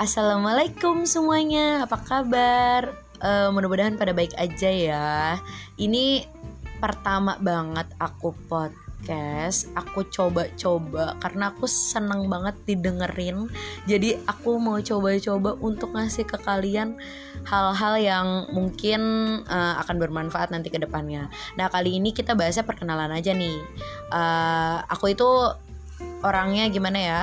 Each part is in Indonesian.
Assalamualaikum semuanya, apa kabar? Uh, mudah-mudahan pada baik aja ya. Ini pertama banget aku podcast. Aku coba-coba karena aku seneng banget didengerin. Jadi aku mau coba-coba untuk ngasih ke kalian hal-hal yang mungkin uh, akan bermanfaat nanti ke depannya. Nah kali ini kita bahasnya perkenalan aja nih. Uh, aku itu orangnya gimana ya?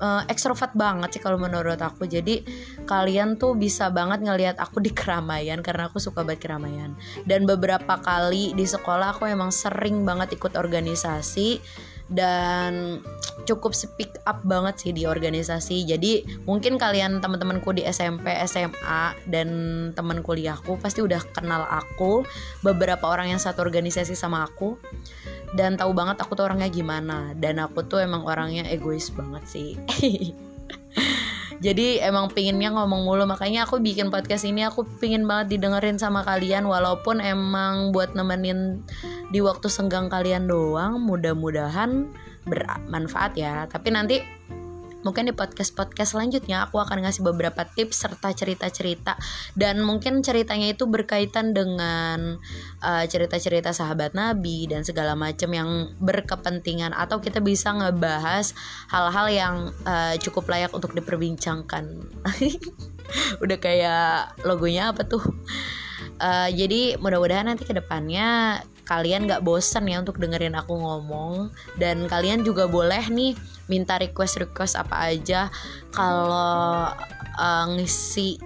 Uh, ekstrovert banget sih kalau menurut aku. Jadi kalian tuh bisa banget ngelihat aku di keramaian karena aku suka banget keramaian. Dan beberapa kali di sekolah aku emang sering banget ikut organisasi dan cukup speak up banget sih di organisasi. Jadi mungkin kalian teman-temanku di SMP SMA dan teman kuliahku pasti udah kenal aku. Beberapa orang yang satu organisasi sama aku dan tahu banget aku tuh orangnya gimana. Dan aku tuh emang orangnya egois banget sih. Jadi emang pinginnya ngomong mulu. Makanya aku bikin podcast ini aku pingin banget didengerin sama kalian. Walaupun emang buat nemenin di waktu senggang kalian doang mudah-mudahan bermanfaat ya. Tapi nanti mungkin di podcast-podcast selanjutnya aku akan ngasih beberapa tips serta cerita-cerita dan mungkin ceritanya itu berkaitan dengan uh, cerita-cerita sahabat Nabi dan segala macam yang berkepentingan atau kita bisa ngebahas hal-hal yang uh, cukup layak untuk diperbincangkan. Udah kayak logonya apa tuh? Uh, jadi mudah-mudahan nanti ke depannya kalian gak bosen ya untuk dengerin aku ngomong. Dan kalian juga boleh nih minta request request apa aja. Kalau uh, ngisi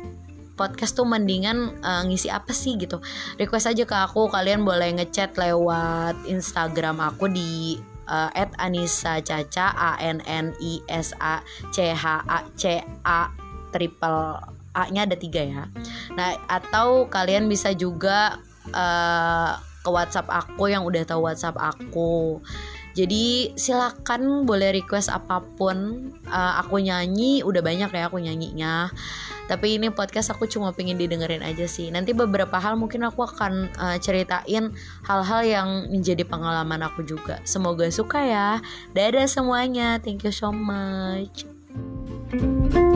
podcast tuh mendingan uh, ngisi apa sih gitu. Request aja ke aku kalian boleh ngechat lewat Instagram aku di uh, Anissa Caca A N N I S A C H A C A triple A nya ada tiga ya. Nah atau kalian bisa juga uh, WhatsApp aku yang udah tahu WhatsApp aku. Jadi silakan boleh request apa pun. Uh, aku nyanyi udah banyak ya aku nyanyinya. Tapi ini podcast aku cuma pengen didengerin aja sih. Nanti beberapa hal mungkin aku akan uh, ceritain hal-hal yang menjadi pengalaman aku juga. Semoga suka ya. Dadah semuanya. Thank you so much. thank you